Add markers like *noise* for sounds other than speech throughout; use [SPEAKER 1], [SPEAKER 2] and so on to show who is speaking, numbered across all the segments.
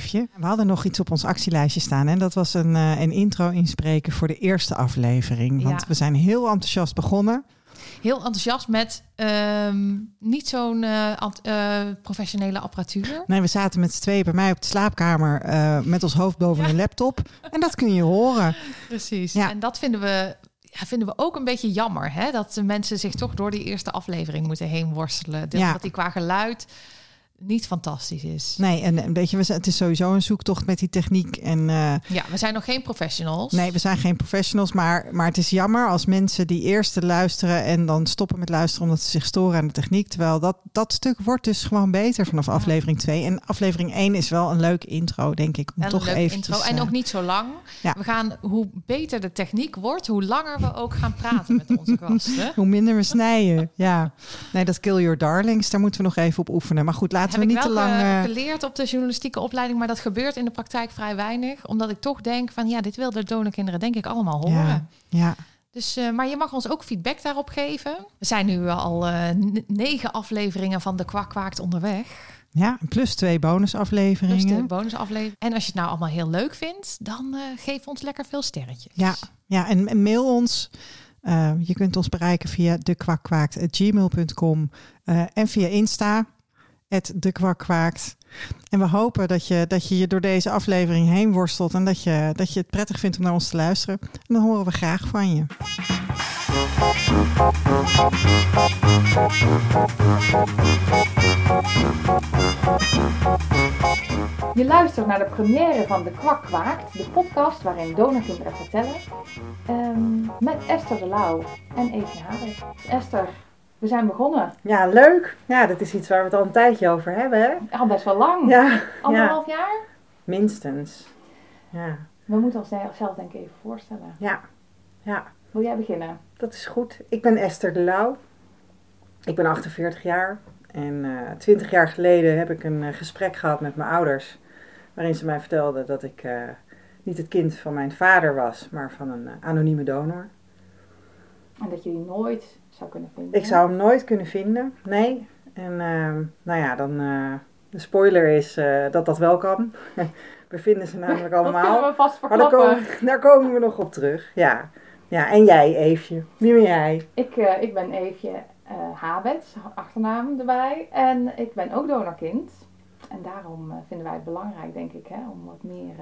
[SPEAKER 1] We hadden nog iets op ons actielijstje staan. En dat was een, uh, een intro inspreken voor de eerste aflevering. Want
[SPEAKER 2] Ja.
[SPEAKER 1] we zijn heel enthousiast begonnen.
[SPEAKER 2] Heel enthousiast met ehm, niet zo'n eh, eh, professionele apparatuur.
[SPEAKER 1] Nee, we zaten met z'n tweeën bij mij op de slaapkamer eh, met ons hoofd boven de laptop. En dat kun je horen.
[SPEAKER 2] Precies.
[SPEAKER 1] Ja.
[SPEAKER 2] En dat vinden we, ja, vinden we ook een beetje jammer. Hè? Dat de mensen zich toch door die eerste aflevering moeten heen worstelen. Dus
[SPEAKER 1] Ja.
[SPEAKER 2] Dat die qua geluid niet fantastisch is.
[SPEAKER 1] Nee, en, en weet je, we zijn- het is sowieso een zoektocht met die techniek. En eh,
[SPEAKER 2] Ja, we zijn nog geen professionals.
[SPEAKER 1] nee, we zijn geen professionals. Maar, maar het is jammer als mensen die eerste luisteren en dan stoppen met luisteren omdat ze zich storen aan de techniek. Terwijl dat, dat stuk wordt dus gewoon beter vanaf
[SPEAKER 2] Ja.
[SPEAKER 1] aflevering 2. En aflevering 1 is wel een leuke intro, denk ik. Om
[SPEAKER 2] En
[SPEAKER 1] toch
[SPEAKER 2] een leuk
[SPEAKER 1] eventjes,
[SPEAKER 2] intro. En
[SPEAKER 1] eh,
[SPEAKER 2] ook niet zo lang.
[SPEAKER 1] ja.
[SPEAKER 2] We gaan, hoe beter de techniek wordt, hoe langer we ook gaan praten met onze *laughs* gasten.
[SPEAKER 1] Hoe minder we snijden, ja. Nee, dat Kill Your Darlings, daar moeten we nog even op oefenen. Maar goed, laten
[SPEAKER 2] heb
[SPEAKER 1] we
[SPEAKER 2] ik
[SPEAKER 1] niet te lang... eh,
[SPEAKER 2] geleerd op de journalistieke opleiding, maar dat gebeurt in de praktijk vrij weinig. Omdat ik toch denk van ja, dit wil de donorkinderen denk ik allemaal horen.
[SPEAKER 1] ja, ja,
[SPEAKER 2] Dus, eh, maar je mag ons ook feedback daarop geven. We zijn nu al eh, negen afleveringen van de Kwak Kwaakt onderweg.
[SPEAKER 1] ja, plus twee bonusafleveringen.
[SPEAKER 2] de bonusaflevering. En als je het nou allemaal heel leuk vindt, dan geef ons lekker veel sterretjes.
[SPEAKER 1] Ja, ja en, mail ons. Je kunt ons bereiken via dekwakwaakt.gmail.com eh en via Insta, dekwakwaakt. En we hopen dat je, dat je je door deze aflevering heen worstelt en dat je, dat je het prettig vindt om naar ons te luisteren. En dan horen we graag van je.
[SPEAKER 3] Je luistert naar de première van De Kwak Kwaakt, de podcast waarin donorkinderen vertellen. Ehm, met Esther de Lauw en Eefje Haber. Esther, we zijn begonnen.
[SPEAKER 1] Ja, leuk. Ja, dat is iets waar we het al een tijdje over hebben, hè?
[SPEAKER 3] Al best wel lang.
[SPEAKER 1] Ja,
[SPEAKER 3] Anderhalf jaar?
[SPEAKER 1] minstens. Ja,
[SPEAKER 3] We moeten onszelf denk ik even voorstellen.
[SPEAKER 1] ja, ja.
[SPEAKER 3] Wil jij beginnen?
[SPEAKER 1] Dat is goed. Ik ben Esther de Lauw. Ik ben 48 jaar. En eh 20 jaar geleden heb ik een eh, gesprek gehad met mijn ouders. Waarin ze mij vertelden dat ik eh, niet het kind van mijn vader was, maar van een anonieme donor.
[SPEAKER 3] En dat je die nooit zou kunnen vinden.
[SPEAKER 1] Ik zou hem nooit kunnen vinden. Nee. En ehm, nou ja, dan. eh, de spoiler is eh, dat dat wel kan. *laughs* We vinden ze namelijk *laughs*
[SPEAKER 3] Dat
[SPEAKER 1] allemaal.
[SPEAKER 3] kunnen we vast
[SPEAKER 1] Maar daar
[SPEAKER 3] verklappen.
[SPEAKER 1] komen, daar komen we nog op terug. Ja. ja, en jij, Eefje. Wie ben jij?
[SPEAKER 3] Ik, eh, ik ben Eefje Habets, achternaam erbij. En ik ben ook donorkind. En daarom vinden wij het belangrijk, denk ik, hè, om wat meer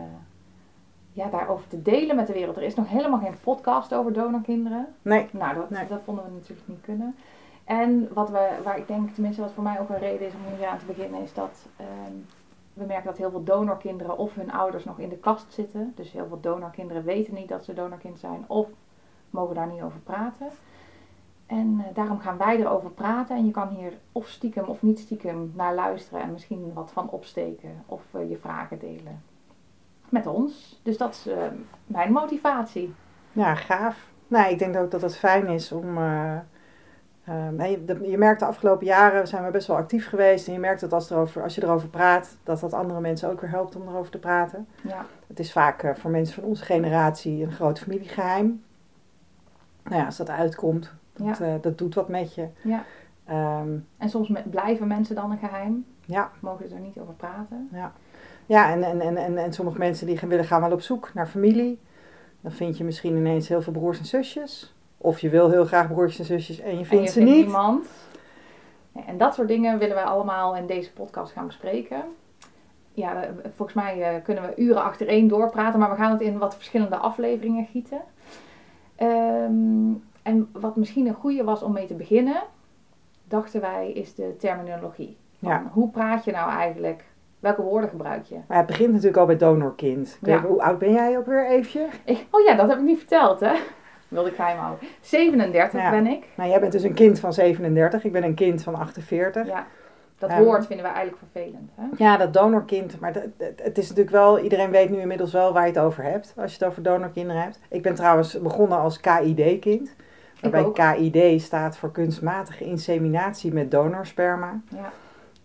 [SPEAKER 3] ja, daarover te delen met de wereld. Er is nog helemaal geen podcast over donorkinderen.
[SPEAKER 1] Nee.
[SPEAKER 3] Nou, dat,
[SPEAKER 1] Nee.
[SPEAKER 3] dat vonden we natuurlijk niet kunnen. En wat we, waar ik denk, tenminste wat voor mij ook een reden is om hier aan te beginnen, is dat ehm, we merken dat heel veel donorkinderen of hun ouders nog in de kast zitten. Dus heel veel donorkinderen weten niet dat ze donorkind zijn of mogen daar niet over praten. En eh, daarom gaan wij erover praten. En je kan hier of stiekem of niet stiekem naar luisteren en misschien wat van opsteken of eh, je vragen delen met ons. Dus dat is eh, mijn motivatie.
[SPEAKER 1] Ja, gaaf. Nou, ik denk ook dat het fijn is om. eh, ehm, je, je merkt de afgelopen jaren zijn we best wel actief geweest. En je merkt dat als, erover, als je erover praat, dat dat andere mensen ook weer helpt om erover te praten.
[SPEAKER 3] Ja.
[SPEAKER 1] Het is vaak eh, voor mensen van onze generatie een groot familiegeheim. Nou ja, als dat uitkomt, dat,
[SPEAKER 3] Ja.
[SPEAKER 1] eh, dat doet wat met je.
[SPEAKER 3] Ja.
[SPEAKER 1] Ehm,
[SPEAKER 3] En soms blijven mensen dan een geheim.
[SPEAKER 1] ja,
[SPEAKER 3] Mogen ze er niet over praten.
[SPEAKER 1] ja en, en, en, en, en sommige mensen die gaan, willen gaan wel op zoek naar familie. Dan vind je misschien ineens heel veel broers en zusjes. Of je wil heel graag broertjes en zusjes en je
[SPEAKER 3] en
[SPEAKER 1] vindt
[SPEAKER 3] je
[SPEAKER 1] ze
[SPEAKER 3] vindt
[SPEAKER 1] niet.
[SPEAKER 3] niemand. En dat soort dingen willen wij allemaal in deze podcast gaan bespreken. Ja, volgens mij eh, kunnen we uren achtereen doorpraten, maar we gaan het in wat verschillende afleveringen gieten. Ehm, en wat misschien een goede was om mee te beginnen, dachten wij, is de terminologie. Van
[SPEAKER 1] Ja.
[SPEAKER 3] Hoe praat je nou eigenlijk? Welke woorden gebruik je?
[SPEAKER 1] Maar het begint natuurlijk al bij donorkind.
[SPEAKER 3] Ja.
[SPEAKER 1] Hoe oud ben jij ook weer, Eefje?
[SPEAKER 3] Ik, oh ja, dat heb ik niet verteld, hè? Wilde ik geheim houden. 37
[SPEAKER 1] Ja.
[SPEAKER 3] ben ik.
[SPEAKER 1] Nou, jij bent dus een kind van 37. Ik ben een kind van 48.
[SPEAKER 3] Ja, dat
[SPEAKER 1] Ja.
[SPEAKER 3] woord vinden we eigenlijk vervelend. Hè?
[SPEAKER 1] Ja, dat donorkind. Maar dat- het, is natuurlijk wel, iedereen weet nu inmiddels wel waar je het over hebt. Als je het over donorkinderen hebt. Ik ben trouwens begonnen als KID-kind. Waarbij. KID staat voor kunstmatige inseminatie met donorsperma.
[SPEAKER 3] Ja,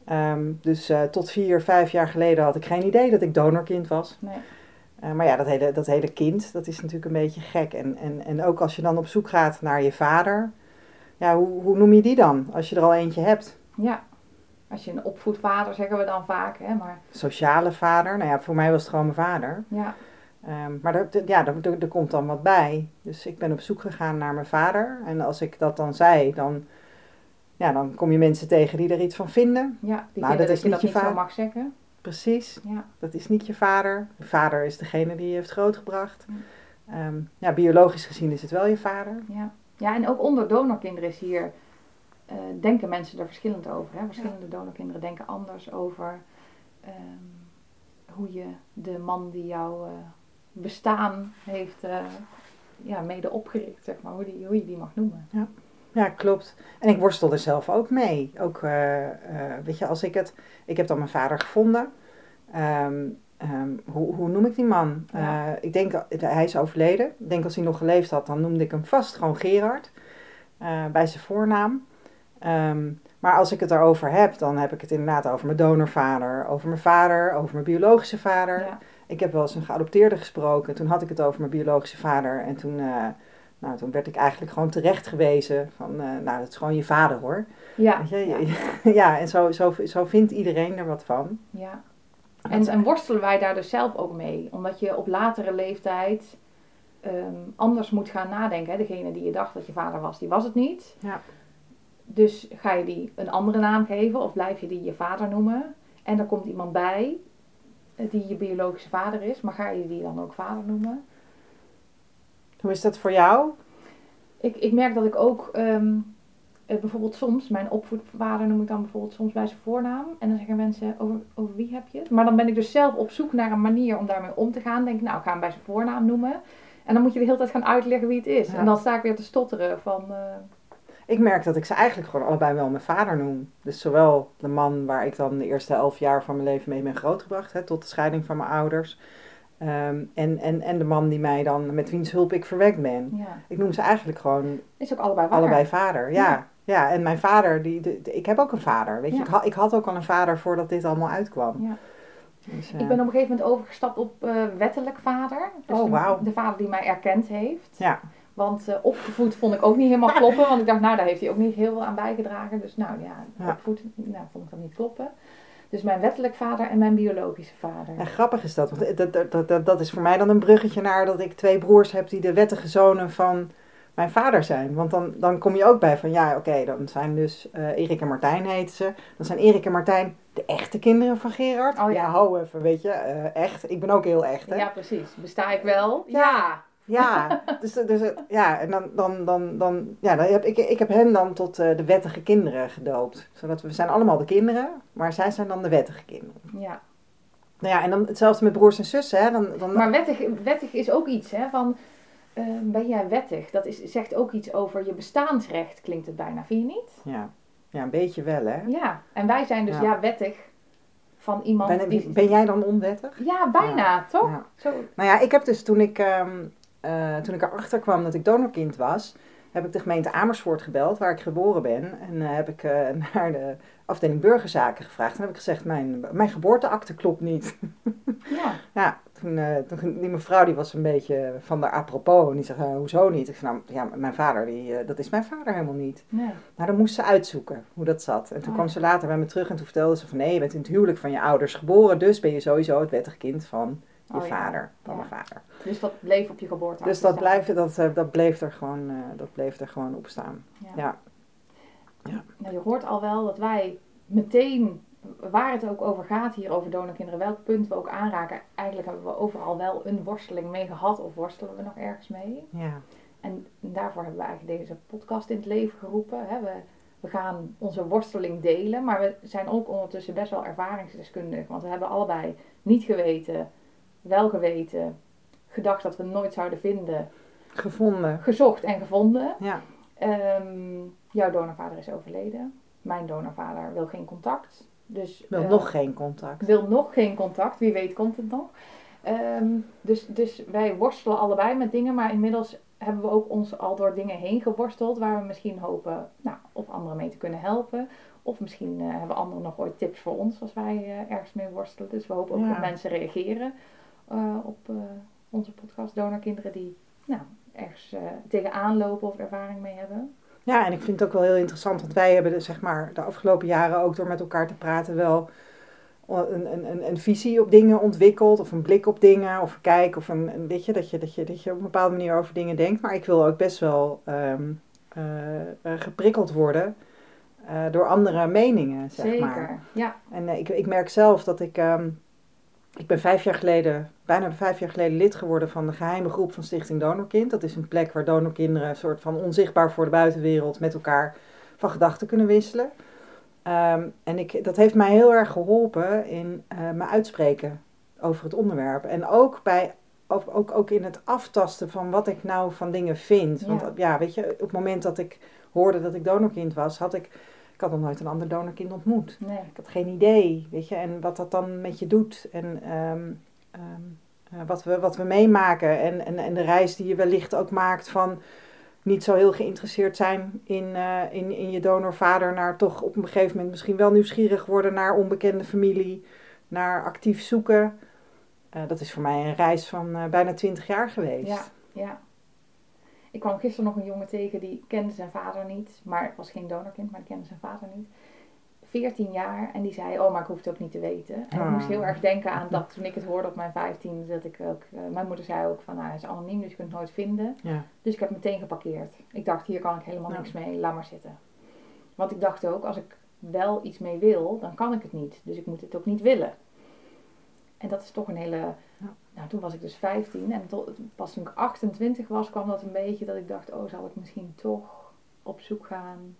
[SPEAKER 1] Ehm, dus eh, tot vier, vijf jaar geleden had ik geen idee dat ik donorkind was.
[SPEAKER 3] nee.
[SPEAKER 1] Eh, maar ja, dat hele, dat hele kind, dat is natuurlijk een beetje gek. En, en, en ook als je dan op zoek gaat naar je vader. Ja, hoe, hoe noem je die dan? Als je er al eentje hebt.
[SPEAKER 3] Ja. als je een opvoedvader zeggen we dan vaak, hè, maar
[SPEAKER 1] Sociale vader. Nou ja, voor mij was het gewoon mijn vader.
[SPEAKER 3] ja,
[SPEAKER 1] Ehm, maar er, er- ja, er, er, er komt dan wat bij. Dus ik ben op zoek gegaan naar mijn vader. En als ik dat dan zei, dan, ja, dan kom je mensen tegen die er iets van vinden.
[SPEAKER 3] ja die
[SPEAKER 1] Nou, dat
[SPEAKER 3] dat,
[SPEAKER 1] is
[SPEAKER 3] je
[SPEAKER 1] niet
[SPEAKER 3] dat
[SPEAKER 1] je vader.
[SPEAKER 3] mag zeggen.
[SPEAKER 1] Precies,
[SPEAKER 3] Ja,
[SPEAKER 1] dat is niet je vader. Je vader is degene die je heeft grootgebracht.
[SPEAKER 3] Ja.
[SPEAKER 1] Ehm, ja, biologisch gezien is het wel je vader.
[SPEAKER 3] ja. ja, en ook onder donorkinderen is hier, eh, denken mensen er verschillend over. Hè? Verschillende donorkinderen denken anders over ehm, hoe je de man die jouw eh, bestaan heeft eh, ja, mede opgericht, zeg maar, hoe, die, hoe je die mag noemen.
[SPEAKER 1] Ja, klopt. En ik worstel er zelf ook mee. Ook, eh, eh, weet je, als ik het... Ik heb dan mijn vader gevonden. Ehm, ehm, hoe, hoe noem ik die man?
[SPEAKER 3] Ja.
[SPEAKER 1] Eh, ik denk, hij is overleden. Ik denk als hij nog geleefd had, dan noemde ik hem vast gewoon Gerard. bij zijn voornaam. Ehm, maar als ik het erover heb, dan heb ik het inderdaad over mijn donorvader, over mijn vader, over mijn biologische vader.
[SPEAKER 3] Ja,
[SPEAKER 1] Ik heb wel eens een geadopteerde gesproken. Toen had ik het over mijn biologische vader. En toen, nou, toen werd ik eigenlijk gewoon terecht gewezen van, eh, nou, dat is gewoon je vader hoor.
[SPEAKER 3] ja, ja, *laughs*
[SPEAKER 1] ja, en zo, zo, zo vindt iedereen er wat van.
[SPEAKER 3] ja. En, en worstelen wij daar dus zelf ook mee? Omdat je op latere leeftijd ehm, anders moet gaan nadenken. Hè? Degene die je dacht dat je vader was, die was het niet.
[SPEAKER 1] Ja.
[SPEAKER 3] Dus ga je die een andere naam geven of blijf je die je vader noemen? En er komt iemand bij eh, die je biologische vader is, maar ga je die dan ook vader noemen?
[SPEAKER 1] Hoe is dat voor jou?
[SPEAKER 3] Ik, ik merk dat ik ook ehm, eh, bijvoorbeeld soms, mijn opvoedvader noem ik dan bijvoorbeeld soms bij zijn voornaam. En dan zeggen mensen, over, over wie heb je het? Maar dan ben ik dus zelf op zoek naar een manier om daarmee om te gaan. Denk ik, nou, ik ga hem bij zijn voornaam noemen. En dan moet je de hele tijd gaan uitleggen wie het is.
[SPEAKER 1] Ja.
[SPEAKER 3] En dan sta ik weer te stotteren van, eh,
[SPEAKER 1] Ik merk dat ik ze eigenlijk gewoon allebei wel mijn vader noem. Dus zowel de man waar ik dan de eerste elf jaar van mijn leven mee ben grootgebracht, hè, tot de scheiding van mijn ouders. Ehm, en, en, en de man die mij dan, met wiens hulp ik verwekt ben.
[SPEAKER 3] ja,
[SPEAKER 1] Ik noem ze eigenlijk gewoon
[SPEAKER 3] is ook allebei waar.
[SPEAKER 1] allebei vader. Ja.
[SPEAKER 3] Ja.
[SPEAKER 1] ja. en mijn vader, die, de- de- ik heb ook een vader. Weet je, ik, had, ik had ook al een vader voordat dit allemaal uitkwam.
[SPEAKER 3] Ja.
[SPEAKER 1] Dus, eh,
[SPEAKER 3] Ik ben op een gegeven moment overgestapt op eh, wettelijk vader. Dus
[SPEAKER 1] Oh,
[SPEAKER 3] de- vader die mij erkend heeft.
[SPEAKER 1] Ja.
[SPEAKER 3] Want eh, opgevoed vond ik ook niet helemaal *laughs* kloppen. Want ik dacht, nou, daar heeft hij ook niet heel veel aan bijgedragen. Dus nou ja, opvoed nou, vond ik dat niet kloppen. Dus mijn wettelijk vader en mijn biologische vader.
[SPEAKER 1] Ja, grappig is dat. Want dat, dat, dat, dat, is voor mij dan een bruggetje naar dat ik twee broers heb die de wettige zonen van mijn vader zijn. Want dan, dan kom je ook bij van ja, oké, dan zijn dus eh Erik en Martijn heten ze. Dan zijn Erik en Martijn de echte kinderen van Gerard.
[SPEAKER 3] Oh ja.
[SPEAKER 1] hou even, weet je, eh, echt. Ik ben ook heel echt, hè.
[SPEAKER 3] Ja, precies. Besta ik wel?
[SPEAKER 1] Ja. Ja, *laughs* dus, dus eh, ja, en dan, dan, dan, dan, ja, dan heb ik, ik heb hen dan tot eh, de wettige kinderen gedoopt. Zodat we, we zijn allemaal de kinderen, maar zij zijn dan de wettige kinderen.
[SPEAKER 3] ja.
[SPEAKER 1] Nou ja, en dan hetzelfde met broers en zussen, hè. Dan, dan,
[SPEAKER 3] Maar wettig, wettig is ook iets, hè? Van, eh, ben jij wettig? Dat is, zegt ook iets over je bestaansrecht, klinkt het bijna. Vind je niet?
[SPEAKER 1] Ja. ja, een beetje wel, hè.
[SPEAKER 3] Ja. En wij zijn dus
[SPEAKER 1] Ja.
[SPEAKER 3] ja, wettig van iemand
[SPEAKER 1] Ben,
[SPEAKER 3] die...
[SPEAKER 1] ben jij dan onwettig?
[SPEAKER 3] Ja, bijna, toch?
[SPEAKER 1] Ja.
[SPEAKER 3] Zo,
[SPEAKER 1] Nou ja, ik heb dus toen ik, ehm, eh, toen ik erachter kwam dat ik donorkind was, heb ik de gemeente Amersfoort gebeld, waar ik geboren ben. En eh, heb ik eh, *laughs* naar de afdeling burgerzaken gevraagd. En heb ik gezegd, mijn, mijn geboorteakte klopt niet.
[SPEAKER 3] ja. *laughs*
[SPEAKER 1] Ja, toen, toen, die mevrouw die was een beetje van de apropos. En die zei, eh, hoezo niet? Ik zei, nou, ja, mijn vader, die, dat is mijn vader helemaal niet.
[SPEAKER 3] Nee.
[SPEAKER 1] Nou, dan moest ze uitzoeken hoe dat zat. En toen
[SPEAKER 3] Oh.
[SPEAKER 1] kwam ze later bij me terug en toen vertelde ze van... nee, je bent in het huwelijk van je ouders geboren... dus ben je sowieso het wettig kind van je
[SPEAKER 3] Oh ja,
[SPEAKER 1] vader, van mijn vader.
[SPEAKER 3] Dus dat bleef op je geboorte.
[SPEAKER 1] Dus dat, blijft, dat, eh, dat, bleef er gewoon, eh, dat bleef er gewoon op staan.
[SPEAKER 3] Ja.
[SPEAKER 1] Ja.
[SPEAKER 3] Nou, je hoort al wel dat wij meteen, waar het ook over gaat hier over donorkinderen, welk punt we ook aanraken, eigenlijk hebben we overal wel een worsteling mee gehad of worstelen we nog ergens mee.
[SPEAKER 1] Ja.
[SPEAKER 3] En daarvoor hebben we eigenlijk deze podcast in het leven geroepen. Hè. We, we gaan onze worsteling delen, maar we zijn ook ondertussen best wel ervaringsdeskundig. Want we hebben allebei niet geweten, wel geweten, gedacht dat we nooit zouden vinden,
[SPEAKER 1] Gevonden.
[SPEAKER 3] gezocht en gevonden.
[SPEAKER 1] Ja.
[SPEAKER 3] Ehm, jouw donorvader is overleden. Mijn donorvader wil geen contact. Dus,
[SPEAKER 1] Wil
[SPEAKER 3] eh,
[SPEAKER 1] nog geen contact.
[SPEAKER 3] wil nog geen contact. Wie weet komt het nog. Ehm, dus, dus wij worstelen allebei met dingen. Maar inmiddels hebben we ook ons al door dingen heen geworsteld. Waar we misschien hopen nou, of anderen mee te kunnen helpen. Of misschien eh, hebben anderen nog ooit tips voor ons als wij eh, ergens mee worstelen. Dus we hopen ook
[SPEAKER 1] Ja.
[SPEAKER 3] dat mensen reageren op eh, onze podcast. Donorkinderen die nou, ergens eh, tegenaan lopen of ervaring mee hebben.
[SPEAKER 1] Ja, en ik vind het ook wel heel interessant, want wij hebben de, zeg maar, de afgelopen jaren ook door met elkaar te praten wel een, een, een, een visie op dingen ontwikkeld, of een blik op dingen, of een kijk, of een, een weet je, dat je, dat, je, dat je op een bepaalde manier over dingen denkt. Maar ik wil ook best wel ehm, eh, eh, geprikkeld worden eh, door andere meningen, zeg
[SPEAKER 3] Zeker,
[SPEAKER 1] maar.
[SPEAKER 3] ja.
[SPEAKER 1] En eh, ik, ik merk zelf dat ik. ehm, ik ben vijf jaar geleden, bijna vijf jaar geleden lid geworden van de geheime groep van Stichting Donorkind. Dat is een plek waar donorkinderen een soort van onzichtbaar voor de buitenwereld met elkaar van gedachten kunnen wisselen. Ehm, en ik, dat heeft mij heel erg geholpen in eh, me uitspreken over het onderwerp. En ook, bij, ook, ook, ook in het aftasten van wat ik nou van dingen vind. Want
[SPEAKER 3] Ja.
[SPEAKER 1] ja, weet je, op het moment dat ik hoorde dat ik donorkind was, had ik, ik had nog nooit een ander donorkind ontmoet.
[SPEAKER 3] Nee.
[SPEAKER 1] Ik had geen idee, weet je, en wat dat dan met je doet. En ehm, ehm, eh, wat, we, wat we meemaken. En, en, en de reis die je wellicht ook maakt van niet zo heel geïnteresseerd zijn in, eh, in, in je donorvader. Naar toch op een gegeven moment misschien wel nieuwsgierig worden naar onbekende familie. Naar actief zoeken. Eh, dat is voor mij een reis van bijna twintig jaar geweest.
[SPEAKER 3] Ja, ja. Ik kwam gisteren nog een jongen tegen die kende zijn vader niet. Maar het was geen donorkind, maar die kende zijn vader niet. 14 jaar en die zei, oh, maar ik hoef het ook niet te weten. En ik
[SPEAKER 1] Ah.
[SPEAKER 3] moest heel erg denken aan dat toen ik het hoorde op mijn 15, dat ik ook, eh, mijn moeder zei ook van, nou, hij is anoniem, dus je kunt het nooit vinden.
[SPEAKER 1] Ja.
[SPEAKER 3] Dus ik heb meteen geparkeerd. Ik dacht, hier kan ik helemaal
[SPEAKER 1] Ja.
[SPEAKER 3] niks mee, laat maar zitten. Want ik dacht ook, als ik wel iets mee wil, dan kan ik het niet. Dus ik moet het ook niet willen. En dat is toch een hele...
[SPEAKER 1] Ja.
[SPEAKER 3] Nou, toen was ik dus 15 en tot, pas toen ik 28 was, kwam dat een beetje dat ik dacht, oh, zal ik misschien toch op zoek gaan.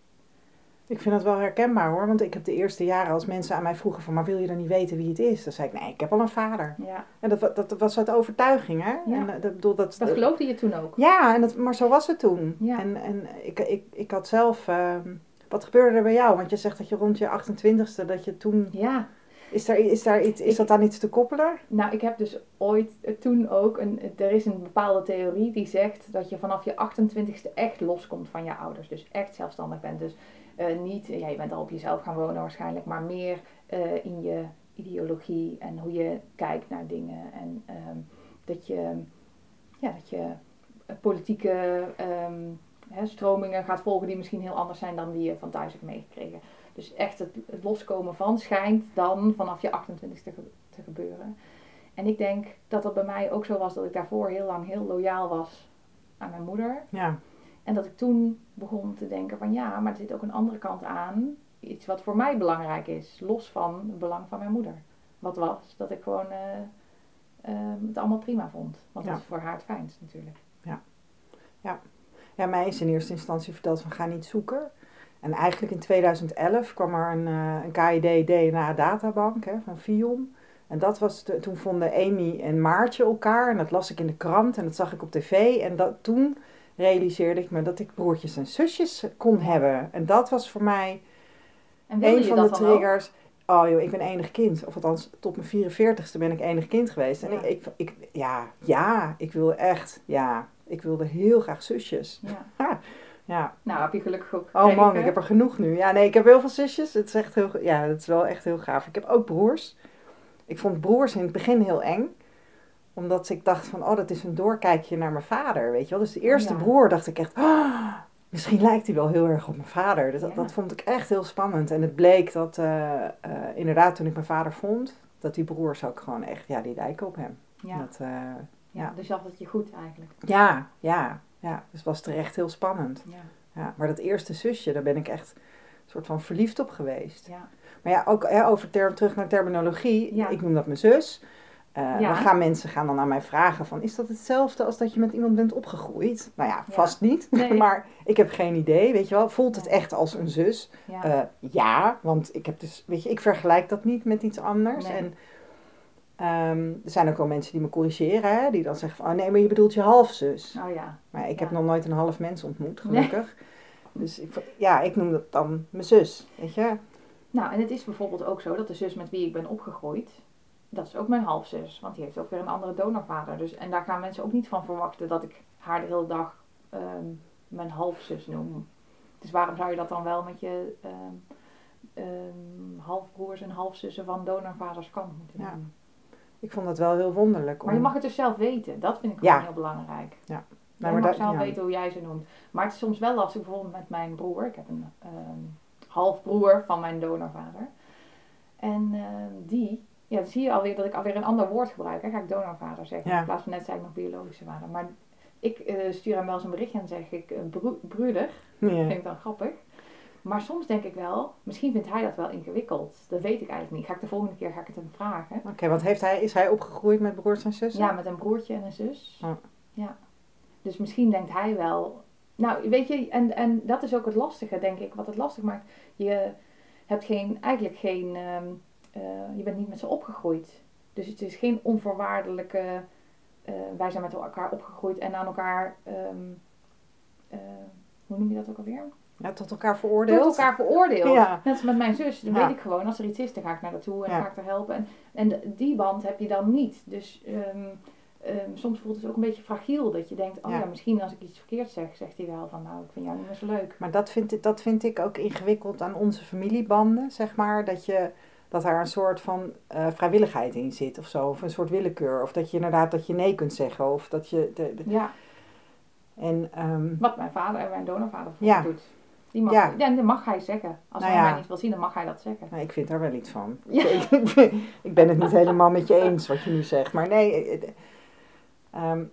[SPEAKER 1] Ik vind dat wel herkenbaar hoor, want ik heb de eerste jaren als mensen aan mij vroegen van, maar wil je dan niet weten wie het is? Dan zei ik, nee, ik heb al een vader.
[SPEAKER 3] Ja,
[SPEAKER 1] En dat, dat was uit overtuiging, hè?
[SPEAKER 3] Ja.
[SPEAKER 1] En, eh, dat, bedoel, dat,
[SPEAKER 3] dat geloofde je toen ook.
[SPEAKER 1] Ja, en dat, maar zo was het toen.
[SPEAKER 3] Ja.
[SPEAKER 1] En, en ik, ik, ik had zelf... ehm, wat gebeurde er bij jou? Want je zegt dat je rond je 28ste, dat je toen...
[SPEAKER 3] Ja,
[SPEAKER 1] Is, daar, is, daar iets, is dat aan iets te koppelen?
[SPEAKER 3] nou, ik heb dus ooit, eh, toen ook, een, er is een bepaalde theorie die zegt dat je vanaf je 28ste echt loskomt van je ouders. Dus echt zelfstandig bent. Dus eh, niet, ja, je bent al op jezelf gaan wonen waarschijnlijk, maar meer eh, in je ideologie en hoe je kijkt naar dingen. En ehm, dat je, ja, dat je politieke ehm, hè, stromingen gaat volgen die misschien heel anders zijn dan die je van thuis hebt meegekregen. Dus echt het, het loskomen van schijnt dan vanaf je 28ste ge- te gebeuren. En ik denk dat dat bij mij ook zo was dat ik daarvoor heel lang heel loyaal was aan mijn moeder.
[SPEAKER 1] Ja,
[SPEAKER 3] En dat ik toen begon te denken van ja, maar er zit ook een andere kant aan. Iets wat voor mij belangrijk is, los van het belang van mijn moeder. Wat was dat ik gewoon eh, ehm, het allemaal prima vond. Want
[SPEAKER 1] Ja.
[SPEAKER 3] dat is voor haar het fijnst natuurlijk.
[SPEAKER 1] ja, mij is in eerste instantie verteld van ga niet zoeken. En eigenlijk in 2011 kwam er een, eh, een KID DNA databank hè, van Vion. En dat was de- toen vonden Amy en Maartje elkaar. En dat las ik in de krant en dat zag ik op tv. En dat, toen realiseerde ik me dat ik broertjes en zusjes kon hebben. En dat was voor mij een van de
[SPEAKER 3] ook?
[SPEAKER 1] triggers. Oh joh, ik ben enig kind. Of althans, tot mijn 44ste ben ik enig kind geweest. En
[SPEAKER 3] Ja.
[SPEAKER 1] ik, ik, ik, ja, ja, ik wil echt, ja, ik wilde heel graag zusjes.
[SPEAKER 3] Ja. *laughs*
[SPEAKER 1] Ja,
[SPEAKER 3] Nou, heb je gelukkig ook
[SPEAKER 1] oh man, ik heb er genoeg nu. Ja, nee, ik heb heel veel zusjes. Het is echt heel, ja, het is wel echt heel gaaf. Ik heb ook broers. Ik vond broers in het begin heel eng. Omdat ik dacht van, oh, dat is een doorkijkje naar mijn vader, weet je wel. Dus de eerste
[SPEAKER 3] ja.
[SPEAKER 1] broer dacht ik echt, oh, misschien lijkt hij wel heel erg op mijn vader. Dus dat,
[SPEAKER 3] Ja.
[SPEAKER 1] dat vond ik echt heel spannend. En het bleek dat, eh, eh, inderdaad, toen ik mijn vader vond, dat die broers ook gewoon echt, ja, die lijken op hem.
[SPEAKER 3] Ja.
[SPEAKER 1] Dat, eh,
[SPEAKER 3] ja.
[SPEAKER 1] ja.
[SPEAKER 3] dus je had het je goed eigenlijk.
[SPEAKER 1] ja, ja, ja. Dus het was terecht heel spannend.
[SPEAKER 3] Ja.
[SPEAKER 1] Ja, maar dat eerste zusje, daar ben ik echt een soort van verliefd op geweest.
[SPEAKER 3] Ja.
[SPEAKER 1] Maar ja, ook hè, over term, terug naar terminologie.
[SPEAKER 3] Ja.
[SPEAKER 1] Ik noem dat mijn zus. Eh,
[SPEAKER 3] Ja.
[SPEAKER 1] Dan gaan mensen gaan dan aan mij vragen van... is dat hetzelfde als dat je met iemand bent opgegroeid? Nou ja,
[SPEAKER 3] Ja.
[SPEAKER 1] vast niet. *laughs*
[SPEAKER 3] Nee.
[SPEAKER 1] maar ik heb geen idee, weet je wel. Voelt het echt als een zus?
[SPEAKER 3] Ja.
[SPEAKER 1] Eh, ja, want ik heb dus... Weet je, ik vergelijk dat niet met iets anders.
[SPEAKER 3] Nee.
[SPEAKER 1] En ehm, er zijn ook wel mensen die me corrigeren. Hè, die dan zeggen van... Oh nee, maar je bedoelt je halfzus.
[SPEAKER 3] oh ja.
[SPEAKER 1] Maar ik heb nog nooit een half mens ontmoet, gelukkig. Dus ik, ja, ik noem dat dan mijn zus, weet je.
[SPEAKER 3] Nou, en het is bijvoorbeeld ook zo dat de zus met wie ik ben opgegroeid, dat is ook mijn halfzus. Want die heeft ook weer een andere donorvader. Dus, en daar gaan mensen ook niet van verwachten dat ik haar de hele dag ehm, mijn halfzus noem. Dus waarom zou je dat dan wel met je ehm, halfbroers en halfzussen van donorvaders kan moeten
[SPEAKER 1] Ja. Ik vond dat wel heel wonderlijk.
[SPEAKER 3] Maar je mag het dus zelf weten. Dat vind ik
[SPEAKER 1] Ja.
[SPEAKER 3] gewoon heel belangrijk.
[SPEAKER 1] maar
[SPEAKER 3] je mag
[SPEAKER 1] dat-
[SPEAKER 3] zelf
[SPEAKER 1] ja.
[SPEAKER 3] weten hoe jij ze noemt. Maar het is soms wel lastig, bijvoorbeeld met mijn broer. Ik heb een ehm, halfbroer van mijn donorvader. En ehm, die, ja, dan zie je alweer dat ik alweer een ander woord gebruik. Hè. Ga ik donorvader zeggen.
[SPEAKER 1] Ja.
[SPEAKER 3] In plaats van net zei ik nog biologische vader. Maar ik eh, stuur hem wel eens een berichtje en zeg ik eh, bro- broeder.
[SPEAKER 1] Ja.
[SPEAKER 3] vind ik dan grappig. Maar soms denk ik wel, misschien vindt hij dat wel ingewikkeld. Dat weet ik eigenlijk niet. Ga ik de volgende keer ga ik het hem vragen.
[SPEAKER 1] Oké, want heeft hij, is hij opgegroeid met broers en zussen?
[SPEAKER 3] Ja, met een broertje en een zus.
[SPEAKER 1] Ja.
[SPEAKER 3] Ja. Dus misschien denkt hij wel. Nou, weet je, en, en dat is ook het lastige, denk ik. Wat het lastig maakt. Je hebt geen, eigenlijk geen. ehm, eh, je bent niet met ze opgegroeid. Dus het is geen onvoorwaardelijke. eh, wij zijn met elkaar opgegroeid en aan elkaar. ehm, eh, hoe noem je dat ook alweer?
[SPEAKER 1] Ja, tot elkaar veroordeeld?
[SPEAKER 3] Tot elkaar veroordeeld.
[SPEAKER 1] Ja.
[SPEAKER 3] Net als met mijn zus. Dan
[SPEAKER 1] Ja.
[SPEAKER 3] weet ik gewoon, als er iets is, dan ga ik naar haar toe en
[SPEAKER 1] Ja.
[SPEAKER 3] ga ik haar helpen. En, en die band heb je dan niet. Dus ehm, ehm, soms voelt het ook een beetje fragiel. Dat je denkt, oh
[SPEAKER 1] Ja.
[SPEAKER 3] misschien als ik iets verkeerd zeg, zegt hij wel van, nou, ik vind jou niet meer zo leuk.
[SPEAKER 1] Maar dat vind, ik- dat vind ik ook ingewikkeld aan onze familiebanden, zeg maar. Dat, je, dat daar een soort van eh, vrijwilligheid in zit of zo. Of een soort willekeur. Of dat je inderdaad dat je nee kunt zeggen. Of dat je... De, de-
[SPEAKER 3] Ja,
[SPEAKER 1] en ehm,
[SPEAKER 3] wat mijn vader en mijn donorvader voor
[SPEAKER 1] Ja.
[SPEAKER 3] doet. Die mag,
[SPEAKER 1] Ja.
[SPEAKER 3] ja. dat mag hij zeggen. Als
[SPEAKER 1] Nou
[SPEAKER 3] hij
[SPEAKER 1] ja.
[SPEAKER 3] mij niet wil zien, dan mag hij dat zeggen.
[SPEAKER 1] nou, ik vind daar wel iets van. *laughs*
[SPEAKER 3] Ja.
[SPEAKER 1] Ik, ik, ben- ik ben het niet *laughs* helemaal met je eens wat je nu zegt. Maar nee, eh, eh, ehm,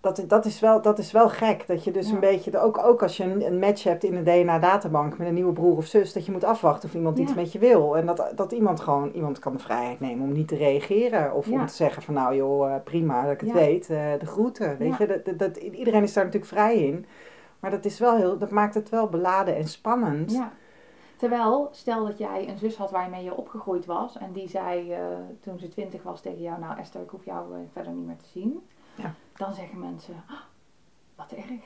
[SPEAKER 1] dat, dat, is wel, dat is wel gek. Dat je dus een beetje, ook, ook als je een, een match hebt in een DNA-databank met een nieuwe broer of zus, dat je moet afwachten of iemand iets met je wil. En dat, dat iemand gewoon, iemand kan de vrijheid nemen om niet te reageren. Of om te zeggen van nou joh, eh, prima dat ik het weet, de groeten. Weet je, dat, dat- iedereen is daar natuurlijk vrij in. Maar dat, is wel heel, dat maakt het wel beladen en spannend.
[SPEAKER 3] Ja. Terwijl, stel dat jij een zus had waarmee je opgegroeid was. En die zei eh, toen ze twintig was tegen jou, nou Esther, ik hoef jou eh, verder niet meer te zien.
[SPEAKER 1] Ja.
[SPEAKER 3] Dan zeggen mensen, "Ah, wat erg.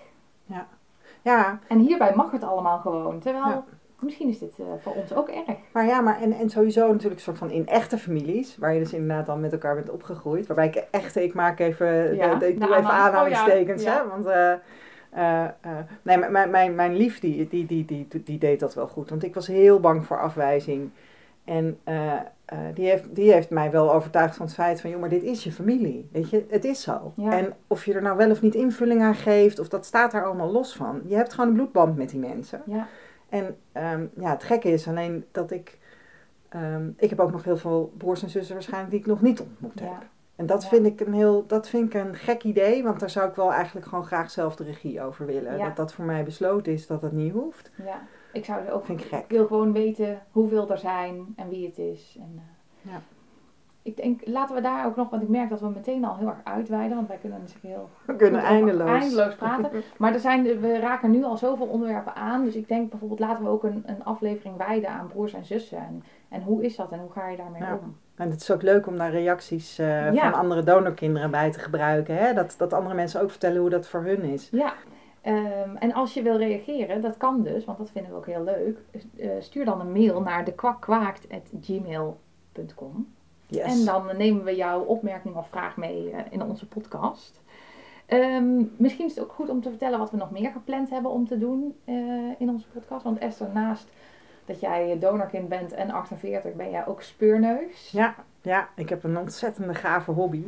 [SPEAKER 1] ja
[SPEAKER 3] En hierbij mag het allemaal gewoon. Terwijl,
[SPEAKER 1] Ja.
[SPEAKER 3] misschien is dit eh, voor ons ook erg.
[SPEAKER 1] Maar ja, maar en, en sowieso natuurlijk een soort van in echte families, waar je dus inderdaad dan met elkaar bent opgegroeid. Waarbij ik echte, ik maak even,
[SPEAKER 3] Ja,
[SPEAKER 1] de, ik
[SPEAKER 3] de
[SPEAKER 1] doe even aanhalingstekens,
[SPEAKER 3] oh ja, ja.
[SPEAKER 1] hè. Want, eh, eh, nee, mijn, mijn, mijn lief, die, die, die, die, die deed dat wel goed. Want ik was heel bang voor afwijzing. En eh, die, heeft, die heeft mij wel overtuigd van het feit van, joh, maar dit is je familie. Weet je, het is zo.
[SPEAKER 3] Ja.
[SPEAKER 1] En of je er nou wel of niet invulling aan geeft, of dat staat daar allemaal los van. Je hebt gewoon een bloedband met die mensen.
[SPEAKER 3] Ja,
[SPEAKER 1] En ehm, ja, het gekke is alleen dat ik. ehm, ik heb ook nog heel veel broers en zussen waarschijnlijk die ik nog niet ontmoet heb. En dat
[SPEAKER 3] Ja.
[SPEAKER 1] vind ik een heel, dat vind ik een gek idee, want daar zou ik wel eigenlijk gewoon graag zelf de regie over willen.
[SPEAKER 3] Ja.
[SPEAKER 1] Dat dat voor mij besloten is dat dat niet hoeft.
[SPEAKER 3] ja. Ik zou er ook
[SPEAKER 1] Vind ik gek.
[SPEAKER 3] Ik wil gewoon weten hoeveel er zijn en wie het is. En, eh,
[SPEAKER 1] Ja.
[SPEAKER 3] Ik denk, laten we daar ook nog, want ik merk dat we meteen al heel erg uitweiden, want wij kunnen natuurlijk heel
[SPEAKER 1] We kunnen eindeloos.
[SPEAKER 3] eindeloos praten. *laughs* Maar er zijn, we raken nu al zoveel onderwerpen aan. Dus ik denk bijvoorbeeld, laten we ook een, een aflevering wijden aan broers en zussen. En, en hoe is dat en hoe ga je daarmee
[SPEAKER 1] Ja.
[SPEAKER 3] om?
[SPEAKER 1] En het is ook leuk om daar reacties eh,
[SPEAKER 3] Ja.
[SPEAKER 1] van andere donorkinderen bij te gebruiken. Hè? Dat, dat andere mensen ook vertellen hoe dat voor hun is.
[SPEAKER 3] Ja. Ehm, en als je wil reageren, dat kan dus, want dat vinden we ook heel leuk. eh, stuur dan een mail naar dekwakkwaakt.gmail.com.
[SPEAKER 1] Yes.
[SPEAKER 3] En dan nemen we jouw opmerking of vraag mee eh, in onze podcast. Ehm, misschien is het ook goed om te vertellen wat we nog meer gepland hebben om te doen eh, in onze podcast. Want Esther, naast dat jij donorkind bent en 48, ben jij ook speurneus.
[SPEAKER 1] Ja, ja, ik heb een ontzettende gave hobby.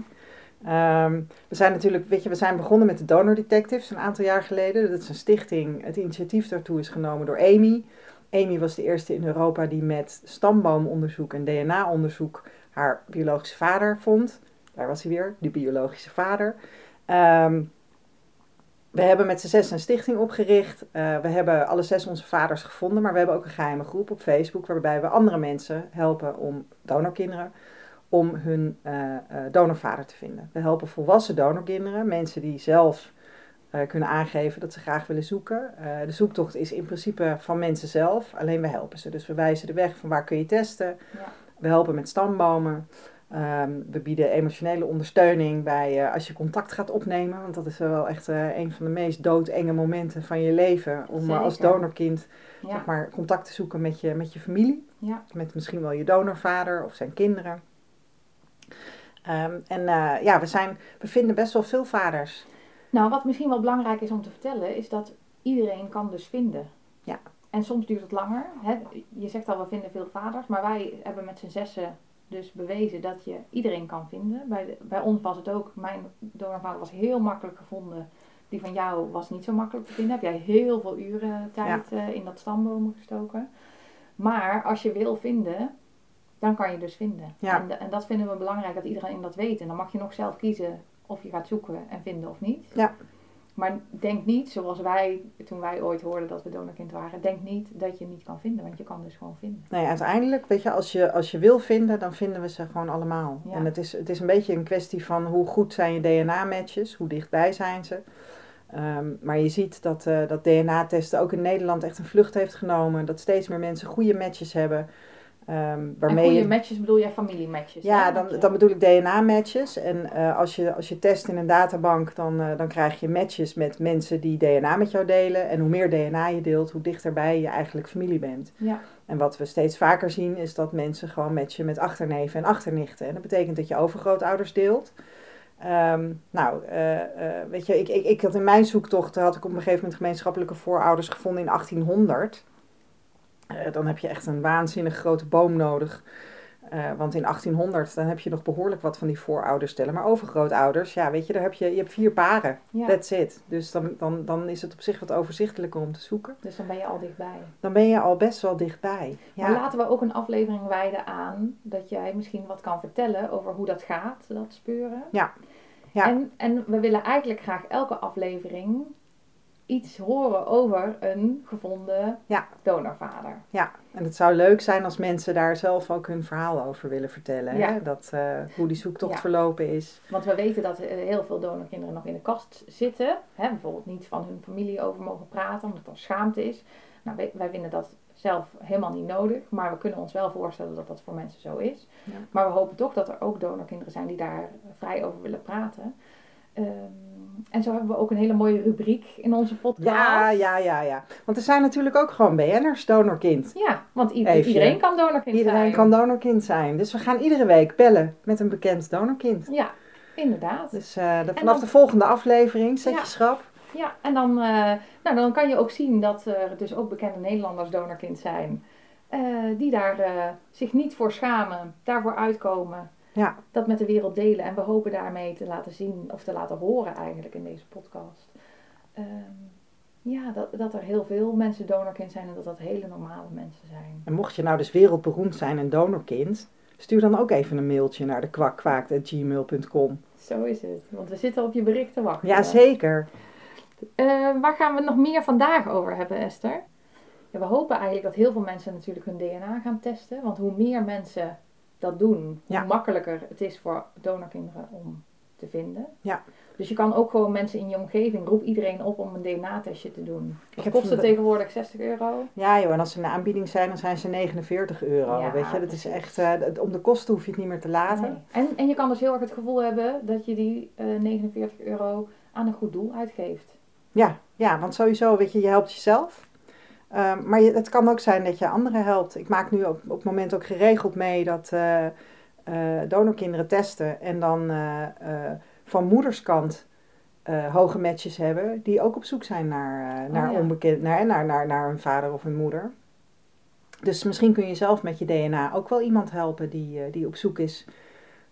[SPEAKER 1] Ehm, we zijn natuurlijk, weet je, we zijn begonnen met de Donor Detectives een aantal jaar geleden. Dat is een stichting. Het initiatief daartoe is genomen door Amy. Amy was de eerste in Europa die met stamboomonderzoek en DNA-onderzoek haar biologische vader vond. Daar was hij weer, de biologische vader. Ehm, we hebben met z'n zes een stichting opgericht. Eh, we hebben alle zes onze vaders gevonden, maar we hebben ook een geheime groep op Facebook waarbij we andere mensen helpen om donorkinderen om hun eh, donorvader te vinden. We helpen volwassen donorkinderen, mensen die zelf kunnen aangeven dat ze graag willen zoeken. De zoektocht is in principe van mensen zelf, alleen we helpen ze. Dus we wijzen de weg van waar kun je testen.
[SPEAKER 3] Ja.
[SPEAKER 1] We helpen met stambomen. Ehm, we bieden emotionele ondersteuning bij eh, als je contact gaat opnemen. Want dat is wel echt eh, een van de meest doodenge momenten van je leven. Om eh, als donorkind
[SPEAKER 3] Ja.
[SPEAKER 1] zeg maar, contact te zoeken met je, met je familie.
[SPEAKER 3] Ja.
[SPEAKER 1] Met misschien wel je donorvader of zijn kinderen. Ehm, en ja, we, zijn, we vinden best wel veel vaders.
[SPEAKER 3] Nou, wat misschien wel belangrijk is om te vertellen, is dat iedereen kan dus vinden.
[SPEAKER 1] Ja.
[SPEAKER 3] En soms duurt het langer. Hè? Je zegt al, we vinden veel vaders, maar wij hebben met z'n zessen dus bewezen dat je iedereen kan vinden. Bij, de- bij ons was het ook, mijn donorvader was heel makkelijk gevonden. Die van jou was niet zo makkelijk te vinden. Heb jij heel veel uren tijd eh, in dat stambomen gestoken. Maar als je wil vinden, dan kan je dus vinden.
[SPEAKER 1] Ja.
[SPEAKER 3] En, en dat vinden we belangrijk dat iedereen dat weet. En dan mag je nog zelf kiezen of je gaat zoeken en vinden of niet.
[SPEAKER 1] Ja.
[SPEAKER 3] Maar denk niet, zoals wij, toen wij ooit hoorden dat we donorkind waren, denk niet dat je niet kan vinden, want je kan dus gewoon vinden.
[SPEAKER 1] Nee, uiteindelijk, weet je, als je, als je wil vinden, dan vinden we ze gewoon allemaal.
[SPEAKER 3] Ja.
[SPEAKER 1] En het is, het is een beetje een kwestie van hoe goed zijn je DNA-matches, hoe dichtbij zijn ze. Ehm, maar je ziet dat, eh, dat DNA-testen ook in Nederland echt een vlucht heeft genomen. Dat steeds meer mensen goede matches hebben.
[SPEAKER 3] En
[SPEAKER 1] waarmee
[SPEAKER 3] goede
[SPEAKER 1] je,
[SPEAKER 3] matches bedoel jij familiematches?
[SPEAKER 1] ja,
[SPEAKER 3] hè?
[SPEAKER 1] dan, dan bedoel ik DNA-matches. En eh, als, je, als je test in een databank, dan, eh, dan krijg je matches met mensen die DNA met jou delen. En hoe meer DNA je deelt, hoe dichterbij je eigenlijk familie bent.
[SPEAKER 3] Ja,
[SPEAKER 1] En wat we steeds vaker zien is dat mensen gewoon matchen met achterneven en achternichten. En dat betekent dat je overgrootouders deelt. Ehm, nou, eh, weet je, ik, ik, ik had in mijn zoektocht, had ik op een gegeven moment gemeenschappelijke voorouders gevonden in 1800. Eh, dan heb je echt een waanzinnig grote boom nodig. Eh, want in 1800 dan heb je nog behoorlijk wat van die voorouders tellen. Maar overgrootouders, ja, weet je, daar heb je, je hebt vier paren.
[SPEAKER 3] ja.
[SPEAKER 1] That's it. Dus dan, dan, dan is het op zich wat overzichtelijker om te zoeken.
[SPEAKER 3] dus dan ben je al dichtbij.
[SPEAKER 1] Dan ben je al best wel dichtbij.
[SPEAKER 3] Maar laten we ook een aflevering wijden aan dat jij misschien wat kan vertellen over hoe dat gaat, dat speuren.
[SPEAKER 1] Ja. Ja.
[SPEAKER 3] En, en we willen eigenlijk graag elke aflevering iets horen over een gevonden
[SPEAKER 1] Ja.
[SPEAKER 3] donorvader.
[SPEAKER 1] Ja, en het zou leuk zijn als mensen daar zelf ook hun verhaal over willen vertellen.
[SPEAKER 3] Ja.
[SPEAKER 1] Hè? Dat, eh, hoe die zoektocht
[SPEAKER 3] Ja.
[SPEAKER 1] verlopen is.
[SPEAKER 3] Want we weten dat eh, heel veel donorkinderen nog in de kast zitten. Hè, bijvoorbeeld niet van hun familie over mogen praten, omdat er schaamte is. Nou, wij, wij vinden dat zelf helemaal niet nodig. Maar we kunnen ons wel voorstellen dat dat voor mensen zo is. Maar we hopen toch dat er ook donorkinderen zijn die daar vrij over willen praten. Ehm, en zo hebben we ook een hele mooie rubriek in onze podcast.
[SPEAKER 1] Ja, ja, ja, ja. Want er zijn natuurlijk ook gewoon BN'ers, donorkind.
[SPEAKER 3] Ja, want
[SPEAKER 1] Even.
[SPEAKER 3] iedereen kan donorkind
[SPEAKER 1] Iedereen
[SPEAKER 3] zijn.
[SPEAKER 1] kan donorkind zijn. Dus we gaan iedere week bellen met een bekend donorkind.
[SPEAKER 3] Ja, inderdaad.
[SPEAKER 1] Dus de-
[SPEAKER 3] En
[SPEAKER 1] vanaf
[SPEAKER 3] dan-
[SPEAKER 1] de volgende aflevering zet
[SPEAKER 3] Ja.
[SPEAKER 1] je schrap.
[SPEAKER 3] Ja, en dan, eh, nou, dan kan je ook zien dat er dus ook bekende Nederlanders donorkind zijn. eh, die daar zich niet voor schamen, daarvoor uitkomen.
[SPEAKER 1] Ja.
[SPEAKER 3] Dat met de wereld delen. En we hopen daarmee te laten zien, of te laten horen eigenlijk in deze podcast. Ehm, ja, dat, dat er heel veel mensen donorkind zijn en dat dat hele normale mensen zijn.
[SPEAKER 1] En mocht je nou dus wereldberoemd zijn en donorkind, stuur dan ook even een mailtje naar de kwakkwaakt.gmail.com.
[SPEAKER 3] Zo is het. Want we zitten op je bericht te wachten.
[SPEAKER 1] Ja, zeker.
[SPEAKER 3] Eh, waar gaan we het nog meer vandaag over hebben, Esther? Ja, we hopen eigenlijk dat heel veel mensen natuurlijk hun DNA gaan testen. Want hoe meer mensen dat doen, hoe
[SPEAKER 1] Ja.
[SPEAKER 3] makkelijker het is voor donorkinderen om te vinden.
[SPEAKER 1] Ja.
[SPEAKER 3] Dus je kan ook gewoon mensen in je omgeving, roep iedereen op om een DNA-testje te doen. Dat
[SPEAKER 1] heb
[SPEAKER 3] kost het tegenwoordig 60 euro.
[SPEAKER 1] Ja joh, en als ze de aanbieding zijn, dan zijn ze 49 euro.
[SPEAKER 3] Ja,
[SPEAKER 1] weet je, dat is echt, eh, dat- om de kosten hoef je het niet meer te laten.
[SPEAKER 3] Nee. En, en je kan dus heel erg het gevoel hebben dat je die eh, 49 euro aan een goed doel uitgeeft.
[SPEAKER 1] Ja, ja, want sowieso, weet je, je helpt jezelf. Ehm, maar je, het kan ook zijn dat je anderen helpt. Ik maak nu op, op het moment ook geregeld mee dat eh, donorkinderen testen en dan eh, van moederskant hoge matches hebben die ook op zoek zijn naar, eh, naar,
[SPEAKER 3] ja.
[SPEAKER 1] onbekend, naar, naar, naar, naar hun vader of hun moeder. Dus misschien kun je zelf met je DNA ook wel iemand helpen die, die op zoek is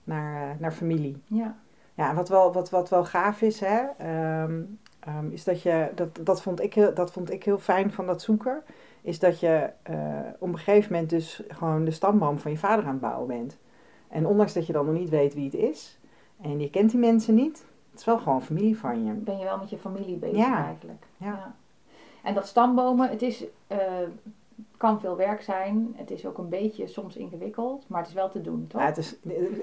[SPEAKER 1] naar, naar familie.
[SPEAKER 3] Ja.
[SPEAKER 1] Ja, wat wel, wat, wat wel gaaf is, hè, ehm, ehm, is dat je, dat, dat, vond ik heel, dat vond ik heel fijn van dat zoeken, is dat je eh, op een gegeven moment dus gewoon de stamboom van je vader aan het bouwen bent. En ondanks dat je dan nog niet weet wie het is, en je kent die mensen niet, het is wel gewoon familie van je.
[SPEAKER 3] ben je wel met je familie bezig
[SPEAKER 1] Ja.
[SPEAKER 3] eigenlijk.
[SPEAKER 1] Ja.
[SPEAKER 3] En dat stambomen, het is, eh, kan veel werk zijn. Het is ook een beetje soms ingewikkeld, maar het is wel te doen, toch?
[SPEAKER 1] Ja, het is,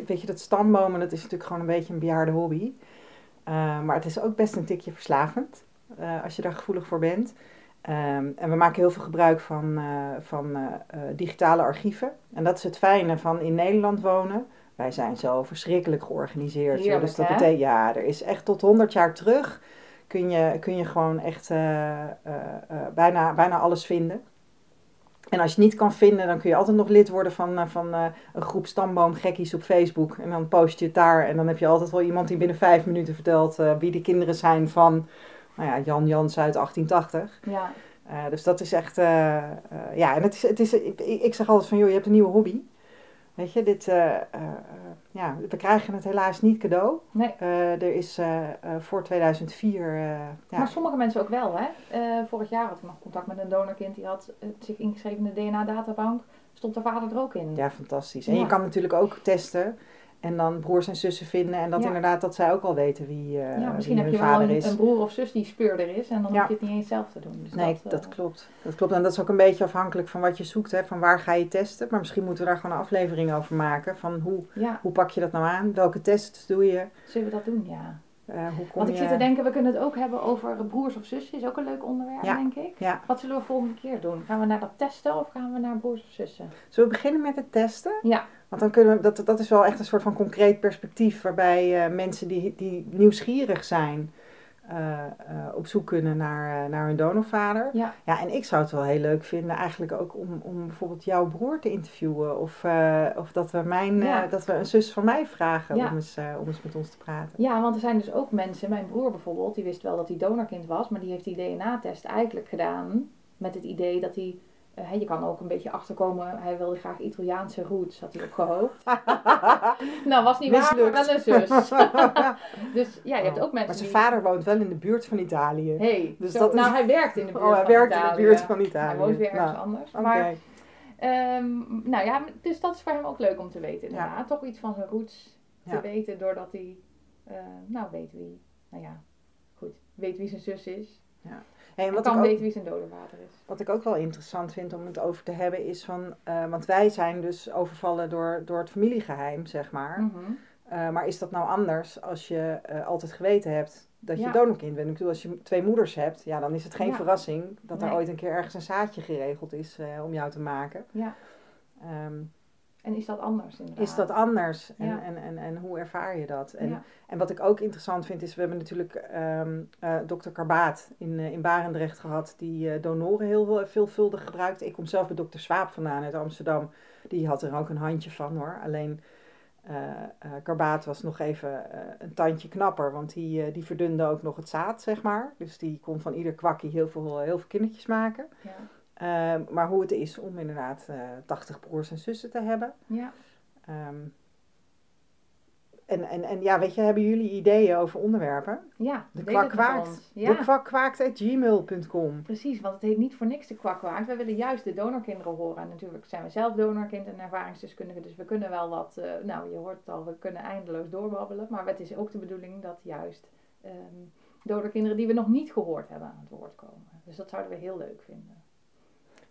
[SPEAKER 1] weet je, dat stambomen, dat is natuurlijk gewoon een beetje een bejaarde hobby. Eh, maar het is ook best een tikje verslavend, eh, als je daar gevoelig voor bent. Ehm, en we maken heel veel gebruik van, eh, van digitale archieven. En dat is het fijne van in Nederland wonen. Wij zijn zo verschrikkelijk georganiseerd.
[SPEAKER 3] Heerlijk,
[SPEAKER 1] dus dat betekent, ja, er is echt tot 100 jaar terug kun je, kun je gewoon echt bijna, bijna alles vinden. En als je het niet kan vinden, dan kun je altijd nog lid worden van, eh, van eh, een groep stamboomgekkies op Facebook. En dan post je het daar. En dan heb je altijd wel iemand die binnen vijf minuten vertelt eh, wie de kinderen zijn van nou ja, Jan Jans uit 1880.
[SPEAKER 3] Ja,
[SPEAKER 1] dus dat is echt, ja, en het is, het is, ik, ik zeg altijd van, joh, je hebt een nieuwe hobby. Weet je, dit, eh, eh, eh, ja, we krijgen het helaas niet cadeau.
[SPEAKER 3] Nee.
[SPEAKER 1] Er is voor 2004, eh, ja,
[SPEAKER 3] Maar sommige mensen ook wel, hè. Vorig jaar had ik nog contact met een donorkind die had zich ingeschreven in de DNA-databank. Stond de vader er ook in.
[SPEAKER 1] ja, fantastisch. En
[SPEAKER 3] Ja.
[SPEAKER 1] je kan natuurlijk ook testen en dan broers en zussen vinden. En dat
[SPEAKER 3] Ja.
[SPEAKER 1] inderdaad, dat zij ook al weten wie,
[SPEAKER 3] ja, misschien
[SPEAKER 1] wie
[SPEAKER 3] heb je wel
[SPEAKER 1] vader
[SPEAKER 3] een,
[SPEAKER 1] is.
[SPEAKER 3] een broer of zus die speurder is en dan
[SPEAKER 1] Ja.
[SPEAKER 3] hoef je het niet eens zelf te doen. Dus
[SPEAKER 1] Nee,
[SPEAKER 3] dat,
[SPEAKER 1] dat,
[SPEAKER 3] eh,
[SPEAKER 1] klopt. Dat klopt. En dat is ook een beetje afhankelijk van wat je zoekt. Hè? Van waar ga je testen. Maar misschien moeten we daar gewoon een aflevering over maken. Van hoe,
[SPEAKER 3] Ja,
[SPEAKER 1] hoe pak je dat nou aan? Welke tests doe je?
[SPEAKER 3] zullen we dat doen? Ja.
[SPEAKER 1] Eh, hoe kom
[SPEAKER 3] Want ik
[SPEAKER 1] je...
[SPEAKER 3] zit te denken, we kunnen het ook hebben over broers of zussen. Is ook een leuk onderwerp,
[SPEAKER 1] Ja.
[SPEAKER 3] denk ik.
[SPEAKER 1] Ja.
[SPEAKER 3] Wat zullen we volgende keer doen? Gaan we naar dat testen of gaan we naar broers of zussen?
[SPEAKER 1] Zullen we beginnen met het testen?
[SPEAKER 3] Ja.
[SPEAKER 1] Want dan kunnen we, dat, dat is wel echt een soort van concreet perspectief. Waarbij eh, mensen die, die nieuwsgierig zijn... eh, eh, op zoek kunnen naar, naar hun donorvader.
[SPEAKER 3] Ja.
[SPEAKER 1] Ja, en ik zou het wel heel leuk vinden eigenlijk ook om, om bijvoorbeeld jouw broer te interviewen. Of, of dat, we mijn,
[SPEAKER 3] Ja.
[SPEAKER 1] dat we een zus van mij vragen
[SPEAKER 3] Ja.
[SPEAKER 1] om, eens, om eens met ons te praten.
[SPEAKER 3] Ja, want er zijn dus ook mensen, mijn broer bijvoorbeeld, die wist wel dat hij donorkind was, maar die heeft die DNA-test eigenlijk gedaan met het idee dat hij, je kan ook een beetje achterkomen, hij wilde graag Italiaanse roots, had hij ook gehoopt. *laughs* nou, was niet waar, maar wel een zus. *laughs* dus ja, je hebt ook mensen
[SPEAKER 1] maar zijn
[SPEAKER 3] die...
[SPEAKER 1] vader woont wel in de buurt van Italië.
[SPEAKER 3] Hey,
[SPEAKER 1] Dus
[SPEAKER 3] zo-
[SPEAKER 1] dat is-
[SPEAKER 3] nou, hij werkt in de buurt
[SPEAKER 1] oh, hij
[SPEAKER 3] van
[SPEAKER 1] werkt
[SPEAKER 3] Italië.
[SPEAKER 1] in de buurt van Italië.
[SPEAKER 3] Hij woont weer ergens
[SPEAKER 1] Nou,
[SPEAKER 3] anders.
[SPEAKER 1] Oké.
[SPEAKER 3] Maar, ehm, nou ja, dus dat is voor hem ook leuk om te weten inderdaad. Toch iets van zijn roots te
[SPEAKER 1] Ja.
[SPEAKER 3] weten doordat hij, eh, nou weet wie, nou ja, goed, weet wie zijn zus is.
[SPEAKER 1] Hey, en wat,
[SPEAKER 3] kan
[SPEAKER 1] ik ook,
[SPEAKER 3] weten wie zijn donorvader is.
[SPEAKER 1] wat ik ook wel interessant vind om het over te hebben is van... eh, want wij zijn dus overvallen door, door het familiegeheim, zeg maar.
[SPEAKER 3] Mhm.
[SPEAKER 1] Eh, maar is dat nou anders als je eh, altijd geweten hebt dat je donorkind bent? Ik bedoel, als je twee moeders hebt, ja, dan is het geen
[SPEAKER 3] Ja.
[SPEAKER 1] verrassing dat er ooit een keer ergens een zaadje geregeld is om jou te maken.
[SPEAKER 3] Ja.
[SPEAKER 1] Ehm,
[SPEAKER 3] En is dat anders inderdaad?
[SPEAKER 1] is dat anders? En,
[SPEAKER 3] Ja.
[SPEAKER 1] en, en, en hoe ervaar je dat? En,
[SPEAKER 3] Ja.
[SPEAKER 1] en wat ik ook interessant vind is, we hebben natuurlijk ehm eh, dokter Karbaat in, eh, in Barendrecht gehad, die eh, donoren heel veel- veelvuldig gebruikt. Ik kom zelf bij dokter Swaap vandaan uit Amsterdam. Die had er ook een handje van hoor. Alleen Karbaat was nog even een tandje knapper, want die, die verdunde ook nog het zaad, zeg maar. Dus die kon van ieder kwakkie heel veel, heel veel kindertjes maken.
[SPEAKER 3] Ja.
[SPEAKER 1] Ehm, maar hoe het is om inderdaad eh 80 broers en zussen te hebben.
[SPEAKER 3] Ja.
[SPEAKER 1] Ehm, en, en, en ja, weet je, hebben jullie ideeën over onderwerpen?
[SPEAKER 3] ja,
[SPEAKER 1] De kwak kwaakt. De kwakkwaakt.gmail.com
[SPEAKER 3] Precies, want het heet niet voor niks de kwakwaard. We willen juist de donorkinderen horen. En natuurlijk zijn we zelf donorkind en ervaringsdeskundige. Dus we kunnen wel wat, eh, nou je hoort het al, we kunnen eindeloos doorbabbelen. Maar het is ook de bedoeling dat juist ehm donorkinderen die we nog niet gehoord hebben aan het woord komen. Dus dat zouden we heel leuk vinden.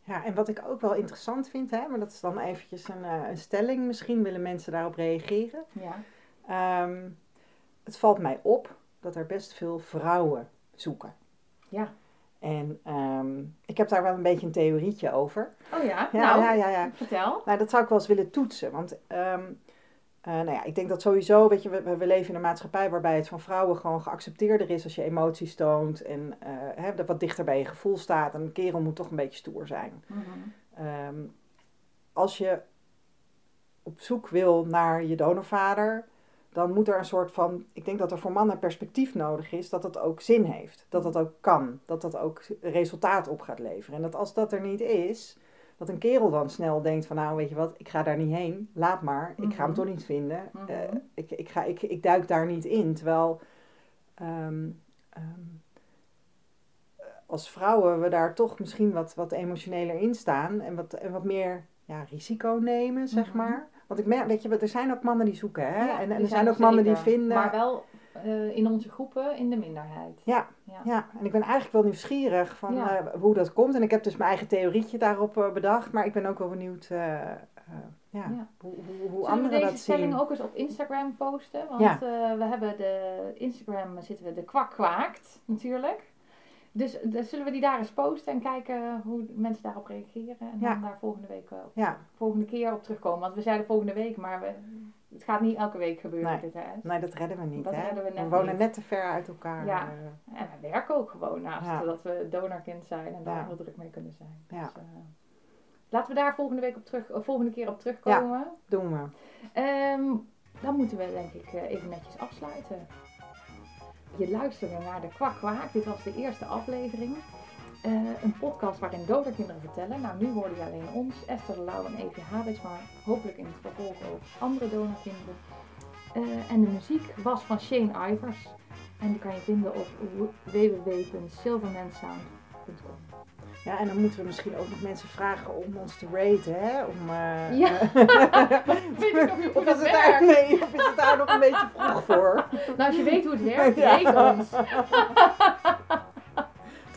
[SPEAKER 1] Ja, en wat ik ook wel interessant vind, hè, maar dat is dan eventjes een, eh, een stelling. Misschien willen mensen daarop reageren.
[SPEAKER 3] Ja,
[SPEAKER 1] Ehm, het valt mij op dat er best veel vrouwen zoeken.
[SPEAKER 3] ja.
[SPEAKER 1] En ehm, ik heb daar wel een beetje een theorietje over.
[SPEAKER 3] Oh ja,
[SPEAKER 1] Ja,
[SPEAKER 3] nou,
[SPEAKER 1] ja, ja, ja.
[SPEAKER 3] vertel.
[SPEAKER 1] Nou, dat zou ik wel eens willen toetsen. Want ehm, eh, nou ja, ik denk dat sowieso, weet je, we, we leven in een maatschappij waarbij het van vrouwen gewoon geaccepteerder is als je emoties toont en eh, hè, dat wat dichter bij je gevoel staat. En een kerel moet toch een beetje stoer zijn.
[SPEAKER 3] Mhm.
[SPEAKER 1] Ehm, als je op zoek wil naar je donorvader, dan moet er een soort van, ik denk dat er voor mannen perspectief nodig is, dat dat ook zin heeft. Dat dat ook kan. Dat dat ook resultaat op gaat leveren. En dat als dat er niet is, dat een kerel dan snel denkt van nou weet je wat, ik ga daar niet heen, laat maar, ik ga hem
[SPEAKER 3] Mhm.
[SPEAKER 1] toch niet vinden.
[SPEAKER 3] Mhm.
[SPEAKER 1] Eh, ik, ik, ga, ik, ik duik daar niet in. Terwijl ehm, ehm, als vrouwen we daar toch misschien wat, wat emotioneler in staan en wat, en wat meer ja, risico nemen, zeg
[SPEAKER 3] Mhm.
[SPEAKER 1] maar. Want ik merk, weet je, er zijn ook mannen die zoeken, hè?
[SPEAKER 3] Ja,
[SPEAKER 1] en, er zijn ook mannen die vinden.
[SPEAKER 3] Maar wel eh, in onze groepen in de minderheid.
[SPEAKER 1] Ja.
[SPEAKER 3] ja.
[SPEAKER 1] Ja, en ik ben eigenlijk wel nieuwsgierig van
[SPEAKER 3] Ja.
[SPEAKER 1] eh, hoe dat komt. En ik heb dus mijn eigen theorietje daarop eh, bedacht. Maar ik ben ook wel benieuwd ja, hoe, hoe, hoe
[SPEAKER 3] Zullen we
[SPEAKER 1] anderen
[SPEAKER 3] deze
[SPEAKER 1] dat
[SPEAKER 3] stelling
[SPEAKER 1] zien.
[SPEAKER 3] ook eens op Instagram posten? Want
[SPEAKER 1] Ja.
[SPEAKER 3] we hebben de Instagram zitten we de kwak kwaakt natuurlijk. Dus eh, zullen we die daar eens posten en kijken hoe mensen daarop reageren. En dan daar volgende week op,
[SPEAKER 1] Ja,
[SPEAKER 3] volgende keer op terugkomen. Want we zeiden volgende week, maar we, het gaat niet elke week gebeuren
[SPEAKER 1] Nee.
[SPEAKER 3] dit hè.
[SPEAKER 1] nee, dat redden we niet.
[SPEAKER 3] Dat
[SPEAKER 1] hè?
[SPEAKER 3] redden we
[SPEAKER 1] wonen
[SPEAKER 3] niet.
[SPEAKER 1] net te ver uit elkaar.
[SPEAKER 3] Ja.
[SPEAKER 1] eh,
[SPEAKER 3] En we werken ook gewoon naast
[SPEAKER 1] Ja.
[SPEAKER 3] dat we donorkind zijn en daar
[SPEAKER 1] Ja.
[SPEAKER 3] heel druk mee kunnen zijn.
[SPEAKER 1] Ja.
[SPEAKER 3] Dus, eh, laten we daar volgende week op terug, of volgende keer op terugkomen.
[SPEAKER 1] doen we.
[SPEAKER 3] Ehm, dan moeten we denk ik eh, even netjes afsluiten. Je luisterde naar de Kwak Kwaak. Dit was de eerste aflevering. Eh, een podcast waarin donorkinderen vertellen. Nou, nu hoorde je alleen ons, Esther de Lauw en Evie Habits, maar hopelijk in het vervolg ook andere donorkinderen. Eh, en de muziek was van Shane Ivers. En die kan je vinden op www.silvermansound.com.
[SPEAKER 1] Ja, en dan moeten we misschien ook nog mensen vragen om ons te raten, hè? Om, eh,
[SPEAKER 3] Ja. *laughs* Of
[SPEAKER 1] is het daar,
[SPEAKER 3] werkt?
[SPEAKER 1] nee, of is het daar nog een beetje vroeg voor?
[SPEAKER 3] Nou, als je weet hoe het werkt, *laughs*
[SPEAKER 1] Ja.
[SPEAKER 3] rate ons. *laughs*